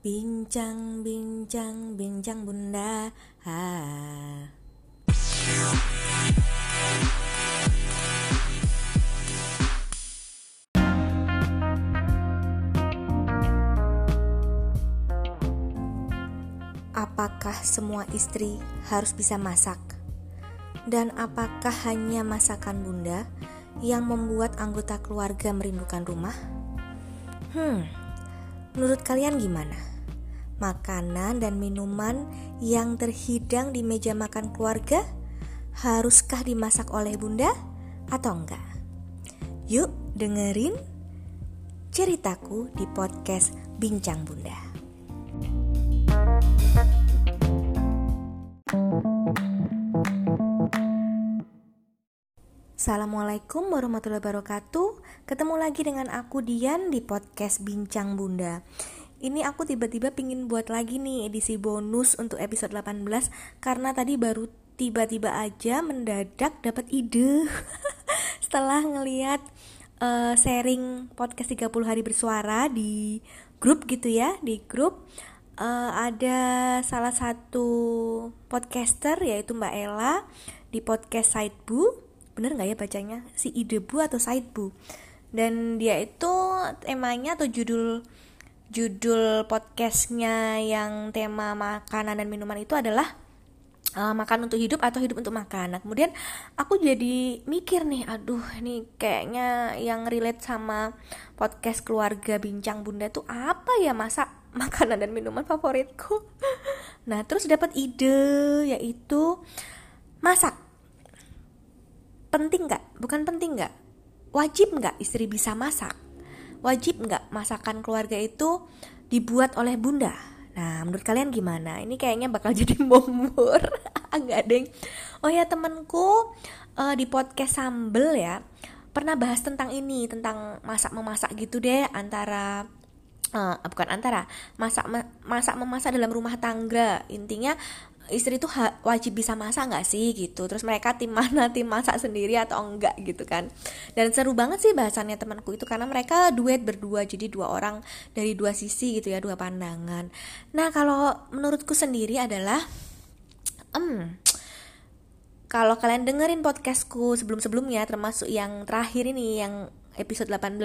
Bincang, bincang, bincang bunda ha. Apakah semua istri harus bisa masak? Dan apakah hanya masakan bunda yang membuat anggota keluarga merindukan rumah? Hmm, menurut kalian gimana? Makanan dan minuman yang terhidang di meja makan keluarga haruskah dimasak oleh bunda atau enggak? Yuk dengerin ceritaku di podcast Bincang Bunda. Assalamualaikum warahmatullahi wabarakatuh Ketemu lagi dengan aku Dian di podcast Bincang Bunda. Ini aku tiba-tiba pingin buat lagi nih edisi bonus untuk episode 18 Karena tadi baru tiba-tiba aja mendadak dapat ide. Setelah ngeliat uh, sharing podcast 30 hari bersuara di grup gitu ya Di grup uh, ada salah satu podcaster yaitu Mbak Ella di podcast Sidebu bener nggak ya bacanya? Si Idebu atau Saidbu dan dia itu temanya atau judul judul podcastnya yang tema makanan dan minuman itu adalah uh, makan untuk hidup atau hidup untuk makan. Nah, kemudian aku jadi mikir nih, aduh, ini kayaknya yang relate sama podcast keluarga bincang bunda tuh apa ya masa makanan dan minuman favoritku. Nah, terus dapat ide yaitu masak penting nggak bukan penting nggak wajib nggak istri bisa masak? Wajib nggak masakan keluarga itu dibuat oleh bunda? Nah menurut kalian gimana? Ini kayaknya bakal jadi momor enggak deng oh ya temenku uh, di podcast sambel ya pernah bahas tentang ini tentang masak memasak gitu deh antara uh, bukan antara masak masak memasak dalam rumah tangga. Intinya istri tuh wajib bisa masak nggak sih gitu. Terus mereka tim mana tim masak sendiri atau enggak gitu kan. Dan seru banget sih bahasannya temanku itu karena mereka duet berdua jadi dua orang dari dua sisi gitu ya dua pandangan. Nah kalau menurutku sendiri adalah um, kalau kalian dengerin podcastku sebelum-sebelumnya termasuk yang terakhir ini yang episode 18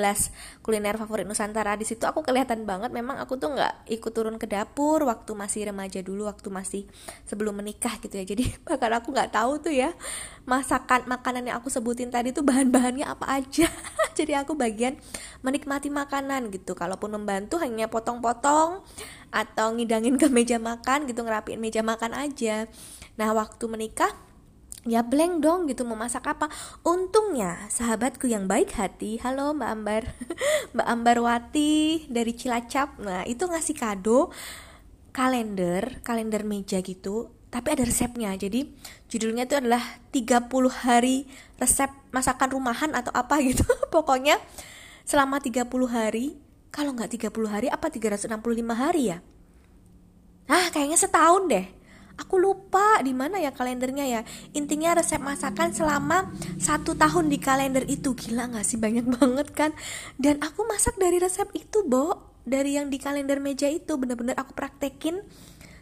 kuliner favorit Nusantara. Di situ aku kelihatan banget memang aku tuh nggak ikut turun ke dapur waktu masih remaja dulu waktu masih sebelum menikah gitu ya. Jadi bahkan aku nggak tahu tuh ya masakan makanan yang aku sebutin tadi tuh bahan-bahannya apa aja. Jadi aku bagian menikmati makanan gitu. Kalaupun membantu hanya potong-potong atau ngidangin ke meja makan gitu ngerapiin meja makan aja. Nah waktu menikah ya blank dong gitu mau masak apa. Untungnya sahabatku yang baik hati. Halo mbak Ambar. Mbak Ambar Wati dari Cilacap. Nah itu ngasih kado kalender kalender meja gitu. Tapi ada resepnya. Jadi judulnya itu adalah 30 hari resep masakan rumahan atau apa gitu. Pokoknya selama 30 hari kalau nggak 30 hari apa 365 hari ya? Ah kayaknya setahun deh aku lupa di mana ya kalendernya ya. Intinya resep masakan selama satu tahun di kalender itu. Gila nggak sih? Banyak banget kan? Dan aku masak dari resep itu bo. Dari yang di kalender meja itu. Bener-bener aku praktekin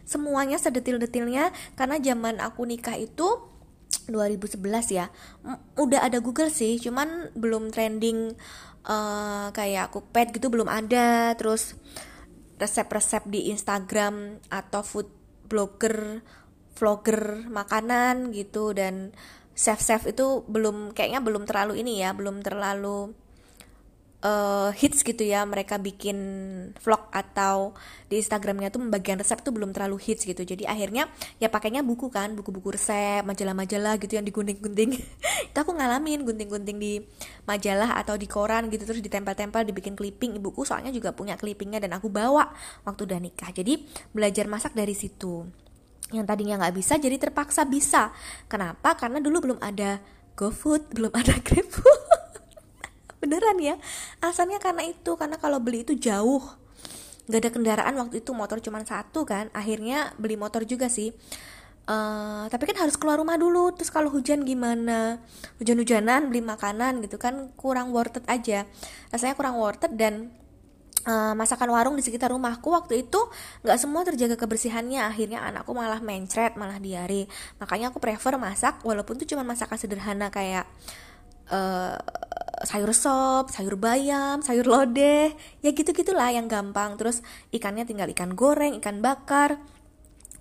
semuanya sedetil-detilnya. Karena zaman aku nikah itu 2011 ya udah ada Google sih. Cuman belum trending uh, kayak pet gitu belum ada. Terus resep-resep di Instagram atau food blogger vlogger makanan gitu dan chef chef itu belum kayaknya belum terlalu ini ya belum terlalu uh, hits gitu ya mereka bikin vlog atau di Instagramnya tuh bagian resep tuh belum terlalu hits gitu. Jadi akhirnya ya pakainya buku kan buku-buku resep majalah-majalah gitu yang digunting-gunting itu aku ngalamin gunting-gunting di majalah atau di koran gitu terus ditempel-tempel dibikin clipping. Ibuku soalnya juga punya clippingnya dan aku bawa waktu udah nikah. Jadi belajar masak dari situ. Yang tadinya nggak bisa jadi terpaksa bisa. Kenapa? Karena dulu belum ada GoFood belum ada GrabFood. Beneran ya? Alasannya karena itu karena kalau beli itu jauh. Nggak ada kendaraan waktu itu motor cuma satu kan. Akhirnya beli motor juga sih Uh, tapi kan harus keluar rumah dulu. Terus kalau hujan gimana? Hujan-hujanan beli makanan gitu kan kurang worth it aja. Rasanya kurang worth it dan uh, masakan warung di sekitar rumahku waktu itu nggak semua terjaga kebersihannya. Akhirnya anakku malah mencret malah diare. Makanya aku prefer masak walaupun itu cuma masakan sederhana kayak uh, sayur sop, sayur bayam, sayur lodeh, ya gitu gitulah yang gampang. Terus ikannya tinggal ikan goreng, ikan bakar,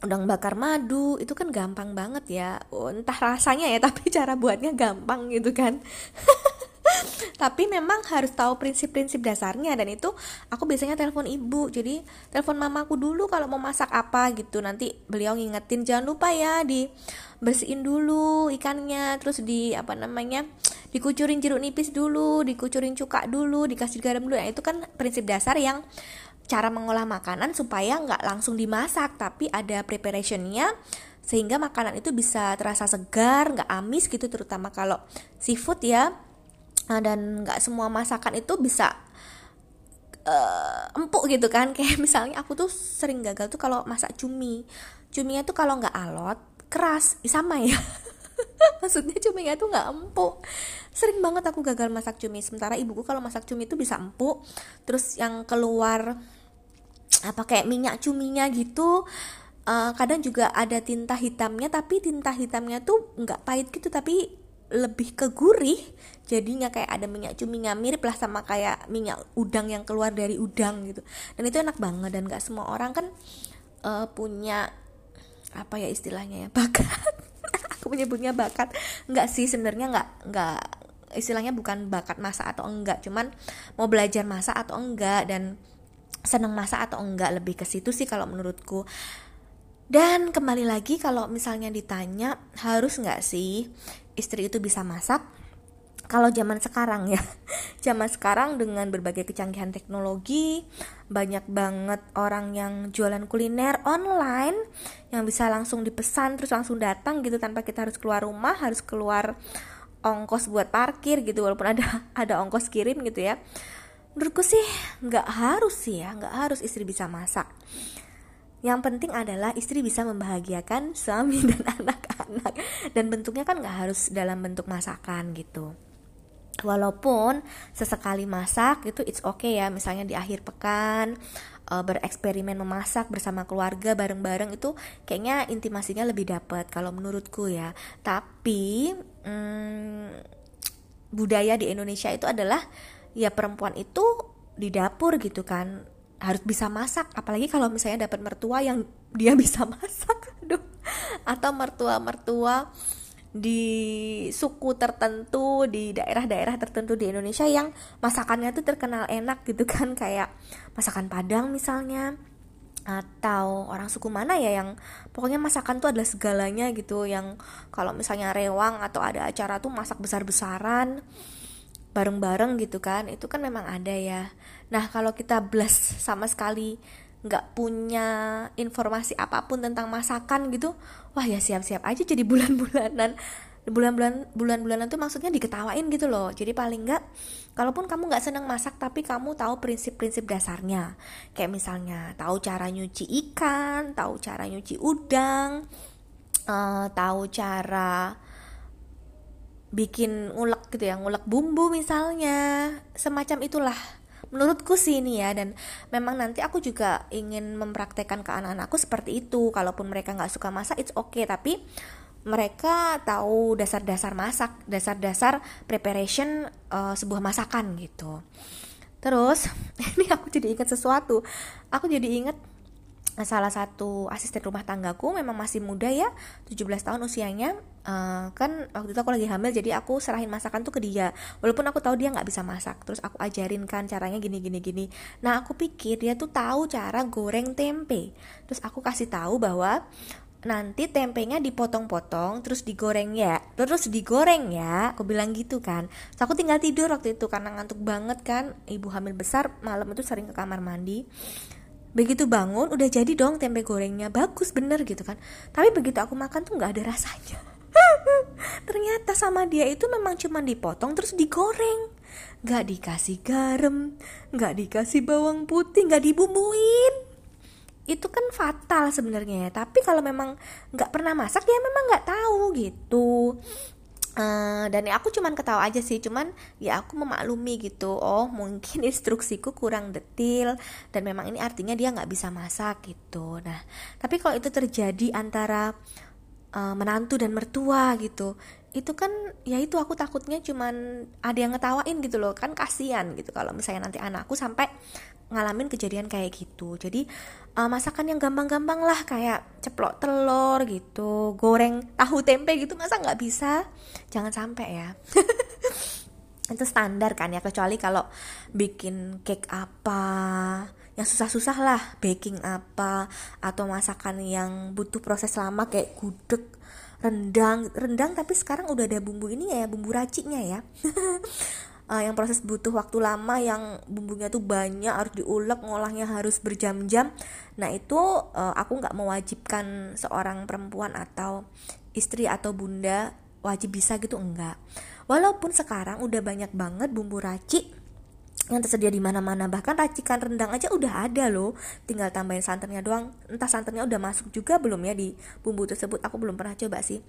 udang bakar madu, itu kan gampang banget ya. Oh, entah rasanya ya, tapi cara buatnya gampang gitu kan. tapi memang harus tahu prinsip-prinsip dasarnya dan itu aku biasanya telepon ibu jadi telepon mamaku dulu kalau mau masak apa gitu nanti beliau ngingetin jangan lupa ya di bersihin dulu ikannya terus di apa namanya dikucurin jeruk nipis dulu dikucurin cuka dulu dikasih garam dulu nah, itu kan prinsip dasar yang cara mengolah makanan supaya nggak langsung dimasak tapi ada preparationnya sehingga makanan itu bisa terasa segar nggak amis gitu terutama kalau seafood ya. Nah, dan nggak semua masakan itu bisa uh, empuk gitu kan. Kayak misalnya aku tuh sering gagal tuh kalau masak cumi. Cuminya tuh kalau nggak alot keras sama ya maksudnya cuminya tuh nggak empuk. Sering banget aku gagal masak cumi. Sementara ibuku kalau masak cumi itu bisa empuk. Terus yang keluar apa kayak minyak cuminya gitu uh, kadang juga ada tinta hitamnya tapi tinta hitamnya tuh nggak pahit gitu tapi lebih ke gurih. Jadinya kayak ada minyak cuminya mirip lah sama kayak minyak udang yang keluar dari udang gitu. Dan itu enak banget dan gak semua orang kan uh, punya apa ya istilahnya ya bakat aku menyebutnya bakat. Nggak sih sebenarnya nggak nggak istilahnya bukan bakat masak atau enggak cuman mau belajar masak atau enggak dan seneng masak atau enggak lebih ke situ sih kalau menurutku. Dan kembali lagi kalau misalnya ditanya harus nggak sih istri itu bisa masak kalau zaman sekarang ya zaman sekarang dengan berbagai kecanggihan teknologi banyak banget orang yang jualan kuliner online yang bisa langsung dipesan terus langsung datang gitu tanpa kita harus keluar rumah harus keluar ongkos buat parkir gitu walaupun ada ada ongkos kirim gitu ya. Menurutku sih nggak harus sih ya nggak harus istri bisa masak. Yang penting adalah istri bisa membahagiakan suami dan anak-anak. Dan bentuknya kan nggak harus dalam bentuk masakan gitu walaupun sesekali masak itu it's okay ya. Misalnya di akhir pekan uh, bereksperimen memasak bersama keluarga bareng-bareng itu kayaknya intimasinya lebih dapat kalau menurutku ya. Tapi hmm, budaya di Indonesia itu adalah ya perempuan itu di dapur gitu kan harus bisa masak. Apalagi kalau misalnya dapat mertua yang dia bisa masak aduh. Atau mertua-mertua di suku tertentu di daerah-daerah tertentu di Indonesia yang masakannya tuh terkenal enak gitu kan kayak masakan Padang misalnya atau orang suku mana ya yang pokoknya masakan tuh adalah segalanya gitu. Yang kalau misalnya rewang atau ada acara tuh masak besar-besaran bareng-bareng gitu kan itu kan memang ada ya. Nah kalau kita bless sama sekali nggak punya informasi apa pun tentang masakan gitu wah ya siap-siap aja jadi bulan-bulanan. Bulan-bulan bulan-bulanan tuh maksudnya diketawain gitu loh. Jadi paling nggak kalaupun kamu nggak senang masak tapi kamu tahu prinsip-prinsip dasarnya. Kayak misalnya tahu cara nyuci ikan tahu cara nyuci udang uh, tahu cara bikin ngulek gitu ya ngulek bumbu misalnya. Semacam itulah menurutku sih ini ya dan memang nanti aku juga ingin mempraktekkan ke anak-anakku seperti itu. Kalaupun mereka nggak suka masak it's okay. Tapi mereka tahu dasar-dasar masak dasar-dasar preparation uh, sebuah masakan gitu. Terus ini aku jadi ingat sesuatu. Aku jadi ingat salah satu asisten rumah tanggaku memang masih muda ya 17 tahun usianya. Uh, kan waktu itu aku lagi hamil jadi aku serahin masakan tuh ke dia. Walaupun aku tahu dia nggak bisa masak terus aku ajarin kan caranya gini gini gini. Nah aku pikir dia tuh tahu cara goreng tempe. Terus aku kasih tahu bahwa nanti tempenya dipotong-potong terus digoreng ya terus digoreng ya. Aku bilang gitu kan. Terus aku tinggal tidur waktu itu karena ngantuk banget kan. Ibu hamil besar malam itu sering ke kamar mandi begitu bangun udah jadi dong tempe gorengnya. Bagus bener gitu kan. Tapi begitu aku makan tuh nggak ada rasanya. Ternyata sama dia itu memang cuma dipotong terus digoreng. Nggak dikasih garam nggak dikasih bawang putih nggak dibumbuin. Itu kan fatal sebenarnya ya. Tapi kalau memang nggak pernah masak ya memang nggak tahu gitu Uh, dan ya aku cuman ketawa aja sih cuman ya aku memaklumi gitu oh mungkin instruksiku kurang detil dan memang ini artinya dia nggak bisa masak gitu. Nah tapi kalau itu terjadi antara uh, menantu dan mertua gitu itu kan ya itu aku takutnya cuman ada yang ngetawain gitu loh kan kasihan gitu kalau misalnya nanti anakku sampai ngalamin kejadian kayak gitu. Jadi uh, masakan yang gampang-gampang lah kayak ceplok telur gitu goreng tahu tempe gitu masa nggak bisa? Jangan sampai ya. Itu standar kan ya kecuali kalau bikin cake apa yang susah-susah lah baking apa atau masakan yang butuh proses lama kayak gudeg rendang. Rendang tapi sekarang udah ada bumbu ini ya bumbu raciknya ya uh, yang proses butuh waktu lama yang bumbunya tuh banyak harus diulek ngolahnya harus berjam-jam. Nah itu uh, aku nggak mewajibkan seorang perempuan atau istri atau bunda wajib bisa gitu enggak. Walaupun sekarang udah banyak banget bumbu racik yang tersedia di mana-mana bahkan racikan rendang aja udah ada loh. Tinggal tambahin santannya doang. Entah santannya udah masuk juga belum ya di bumbu tersebut aku belum pernah coba sih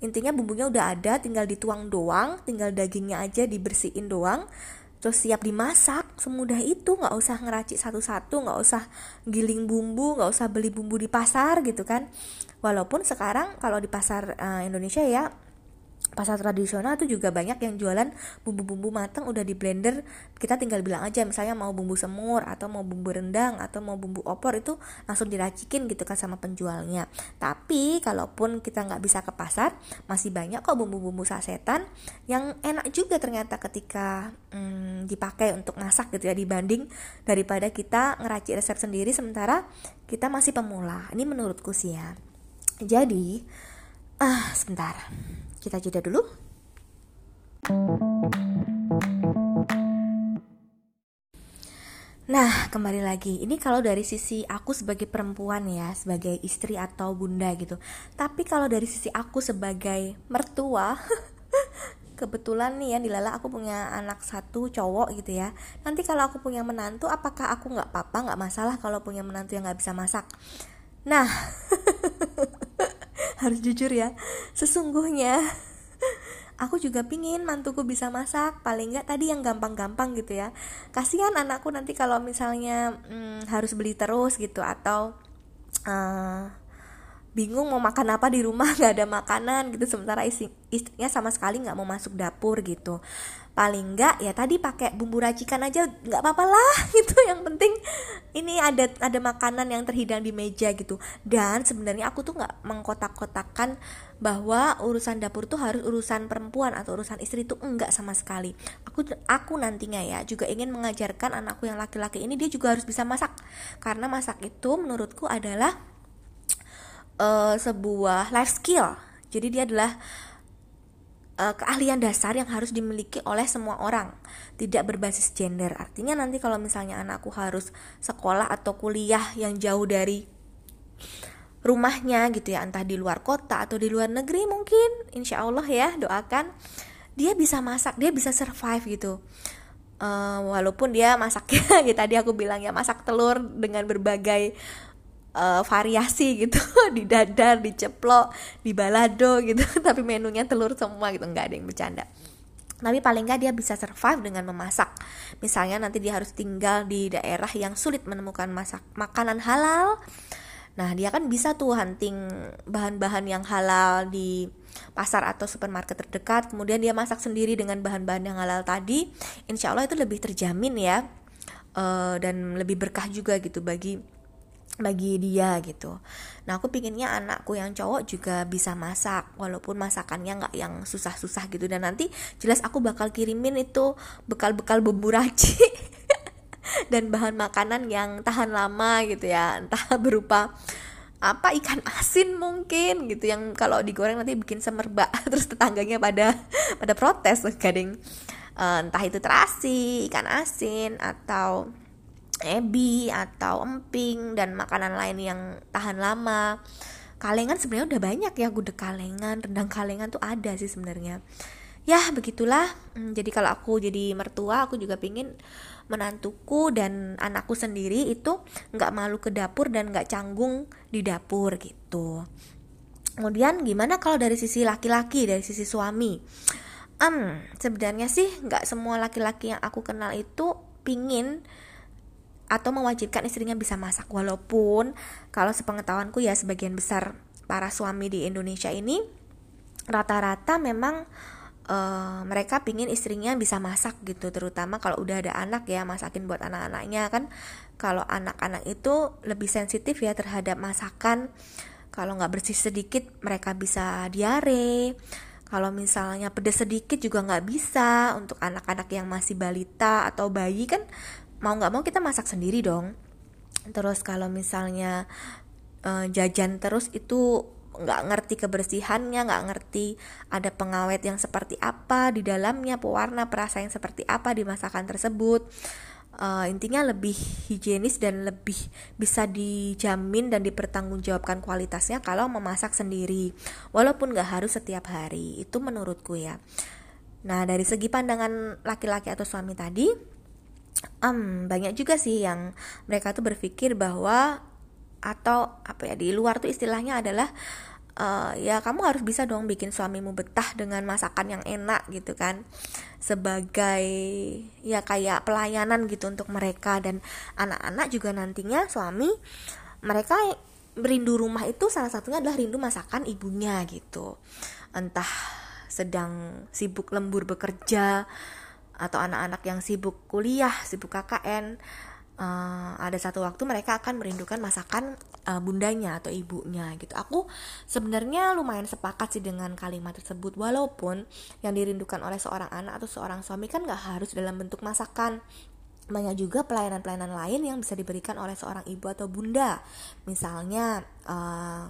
intinya bumbunya udah ada tinggal dituang doang tinggal dagingnya aja dibersihin doang. Terus siap dimasak semudah itu. Nggak usah ngeracik satu-satu nggak usah giling bumbu nggak usah beli bumbu di pasar gitu kan. Walaupun sekarang kalau di pasar uh, Indonesia ya pasar tradisional tuh juga banyak yang jualan bumbu-bumbu matang udah di blender. Kita tinggal bilang aja misalnya mau bumbu semur atau mau bumbu rendang atau mau bumbu opor itu langsung diracikin gitu kan sama penjualnya. Tapi kalaupun kita nggak bisa ke pasar masih banyak kok bumbu-bumbu sasetan yang enak juga ternyata ketika hmm, dipakai untuk masak gitu ya dibanding daripada kita ngeracik resep sendiri sementara kita masih pemula. Ini menurutku sih ya. Jadi ah sebentar kita jeda dulu. Nah, kembali lagi. Ini kalau dari sisi aku sebagai perempuan ya, sebagai istri atau bunda gitu. Tapi kalau dari sisi aku sebagai mertua, kebetulan nih ya di Lala aku punya anak satu cowok gitu ya. Nanti kalau aku punya menantu, apakah aku nggak apa-apa, nggak masalah kalau punya menantu yang nggak bisa masak? Nah, harus jujur ya sesungguhnya aku juga pingin mantuku bisa masak paling nggak tadi yang gampang-gampang gitu ya. Kasihan anakku nanti kalau misalnya hmm, harus beli terus gitu atau uh, bingung mau makan apa di rumah nggak ada makanan gitu sementara istri, istrinya sama sekali nggak mau masuk dapur gitu paling enggak ya tadi pakai bumbu racikan aja nggak apa-apa lah gitu. Yang penting ini ada ada makanan yang terhidang di meja gitu. Dan sebenarnya aku tuh nggak mengkotak-kotakan bahwa urusan dapur tuh harus urusan perempuan atau urusan istri itu enggak sama sekali. Aku aku nantinya ya juga ingin mengajarkan anakku yang laki-laki ini dia juga harus bisa masak. Karena masak itu menurutku adalah uh, sebuah life skill. Jadi dia adalah uh, keahlian dasar yang harus dimiliki oleh semua orang, tidak berbasis gender. Artinya nanti kalau misalnya anakku harus sekolah atau kuliah yang jauh dari rumahnya gitu ya, entah di luar kota atau di luar negeri mungkin, insya Allah ya doakan dia bisa masak, dia bisa survive gitu. Uh, walaupun dia masaknya, ya tadi aku bilang ya masak telur dengan berbagai uh, variasi gitu. Di dadar, di ceplok, di balado gitu. Tapi menunya telur semua gitu nggak ada yang bercanda. Tapi paling nggak dia bisa survive dengan memasak. Misalnya nanti dia harus tinggal di daerah yang sulit menemukan masak makanan halal. Nah dia kan bisa tuh hunting bahan-bahan yang halal di pasar atau supermarket terdekat. Kemudian dia masak sendiri dengan bahan-bahan yang halal tadi. Insya Allah itu lebih terjamin ya uh, dan lebih berkah juga gitu bagi bagi dia gitu. Nah aku pinginnya anakku yang cowok juga bisa masak walaupun masakannya nggak yang susah-susah gitu. Dan nanti jelas aku bakal kirimin itu bekal-bekal bumbu racik dan bahan makanan yang tahan lama gitu ya. Entah berupa apa ikan asin mungkin gitu. Yang kalau digoreng nanti bikin semerbak terus tetangganya pada pada protes gading. Uh, entah itu terasi ikan asin atau ebi atau emping dan makanan lain yang tahan lama. Kalengan sebenarnya udah banyak ya gudeg kalengan rendang kalengan tuh ada sih sebenarnya. Ya begitulah. Hmm, jadi kalau aku jadi mertua aku juga pingin menantuku dan anakku sendiri itu nggak malu ke dapur dan nggak canggung di dapur gitu. Kemudian gimana kalau dari sisi laki-laki dari sisi suami? Um, sebenarnya sih nggak semua laki-laki yang aku kenal itu pingin atau mewajibkan istrinya bisa masak. Walaupun kalau sepengetahuanku ya sebagian besar para suami di Indonesia ini rata-rata memang uh, mereka pingin istrinya bisa masak gitu. Terutama kalau udah ada anak ya masakin buat anak-anaknya kan. Kalau anak-anak itu lebih sensitif ya terhadap masakan. Kalau nggak bersih sedikit mereka bisa diare. Kalau misalnya pedes sedikit juga nggak bisa. Untuk anak-anak yang masih balita atau bayi kan mau nggak mau kita masak sendiri dong. Terus kalau misalnya uh, jajan terus itu nggak ngerti kebersihannya nggak ngerti ada pengawet yang seperti apa di dalamnya pewarna perasa yang seperti apa di masakan tersebut. Uh, intinya lebih higienis dan lebih bisa dijamin dan dipertanggungjawabkan kualitasnya kalau memasak sendiri walaupun nggak harus setiap hari. Itu menurutku ya. Nah dari segi pandangan laki-laki atau suami tadi um, banyak juga sih yang mereka tuh berpikir bahwa atau apa ya di luar tuh istilahnya adalah uh, ya kamu harus bisa dong bikin suamimu betah dengan masakan yang enak gitu kan sebagai ya kayak pelayanan gitu untuk mereka. Dan anak-anak juga nantinya suami mereka rindu rumah itu salah satunya adalah rindu masakan ibunya gitu. Entah sedang sibuk lembur bekerja atau anak-anak yang sibuk kuliah sibuk KKN uh, ada satu waktu mereka akan merindukan masakan uh, bundanya atau ibunya gitu. Aku sebenarnya lumayan sepakat sih dengan kalimat tersebut walaupun yang dirindukan oleh seorang anak atau seorang suami kan nggak harus dalam bentuk masakan banyak juga pelayanan-pelayanan lain yang bisa diberikan oleh seorang ibu atau bunda misalnya uh,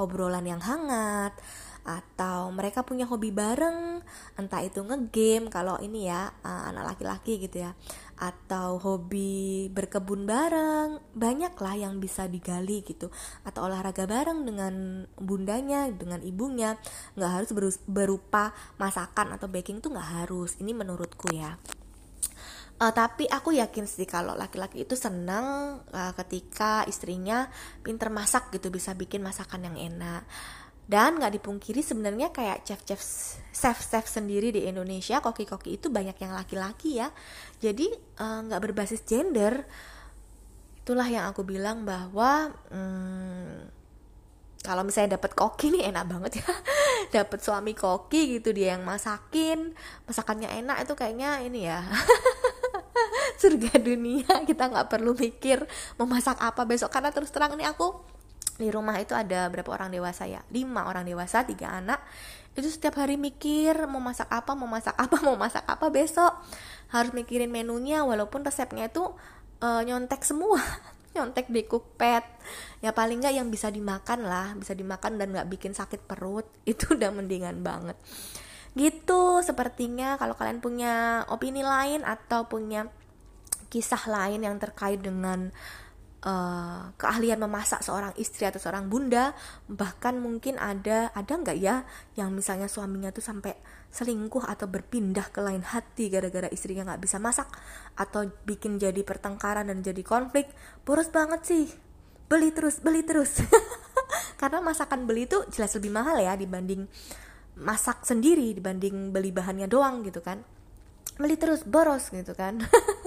obrolan yang hangat atau mereka punya hobi bareng entah itu ngegame kalau ini ya uh, anak laki-laki gitu ya. Atau hobi berkebun bareng banyak lah yang bisa digali gitu. Atau olahraga bareng dengan bundanya dengan ibunya. Nggak harus berupa masakan atau baking tuh nggak harus ini menurutku ya. Uh, tapi aku yakin sih kalau laki-laki itu senang uh, ketika istrinya pinter masak gitu bisa bikin masakan yang enak dan nggak dipungkiri sebenarnya kayak chef-chef chef-chef sendiri di Indonesia koki-koki itu banyak yang laki-laki ya. Jadi eh, nggak uh, berbasis gender. Itulah yang aku bilang bahwa hmm, kalau misalnya dapat koki nih enak banget ya. Dapat suami koki gitu dia yang masakin. Masakannya enak itu kayaknya ini ya. Surga dunia kita nggak perlu mikir mau masak apa besok. Karena terus terang nih aku di rumah itu ada berapa orang dewasa ya? Lima orang dewasa tiga anak. Itu setiap hari mikir mau masak apa mau masak apa mau masak apa besok. Harus mikirin menunya walaupun resepnya itu uh, nyontek semua. Nyontek di cookpad. Ya paling nggak yang bisa dimakan lah bisa dimakan dan nggak bikin sakit perut itu udah mendingan banget. Gitu sepertinya kalau kalian punya opini lain atau punya kisah lain yang terkait dengan uh, keahlian memasak seorang istri atau seorang bunda bahkan mungkin ada ada nggak ya yang misalnya suaminya tuh sampai selingkuh atau berpindah ke lain hati gara-gara istrinya nggak bisa masak atau bikin jadi pertengkaran dan jadi konflik? Boros banget sih. Beli terus beli terus. Karena masakan beli itu jelas lebih mahal ya dibanding masak sendiri dibanding beli bahannya doang gitu kan. Beli terus boros gitu kan.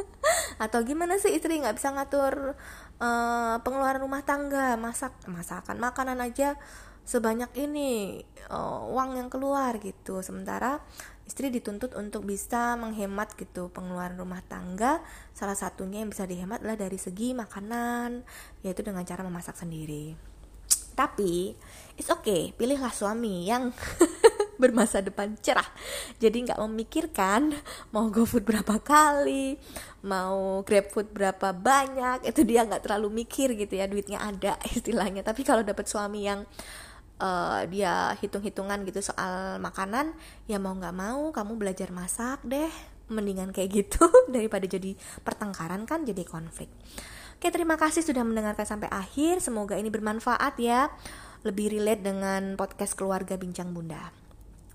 Atau gimana sih istri nggak bisa ngatur uh, pengeluaran rumah tangga masak masakan makanan aja sebanyak ini uh, uang yang keluar gitu. Sementara istri dituntut untuk bisa menghemat gitu pengeluaran rumah tangga. Salah satunya yang bisa dihemat adalah dari segi makanan yaitu dengan cara memasak sendiri. Tapi it's okay pilihlah suami yang bermasa depan cerah. Jadi nggak memikirkan mau go food berapa kali mau grab food berapa banyak itu dia nggak terlalu mikir gitu ya duitnya ada istilahnya. Tapi kalau dapat suami yang uh, dia hitung-hitungan gitu soal makanan ya mau nggak mau kamu belajar masak deh. Mendingan kayak gitu daripada jadi pertengkaran kan jadi konflik. Oke terima kasih sudah mendengarkan sampai akhir. Semoga ini bermanfaat ya. Lebih relate dengan podcast keluarga Bincang Bunda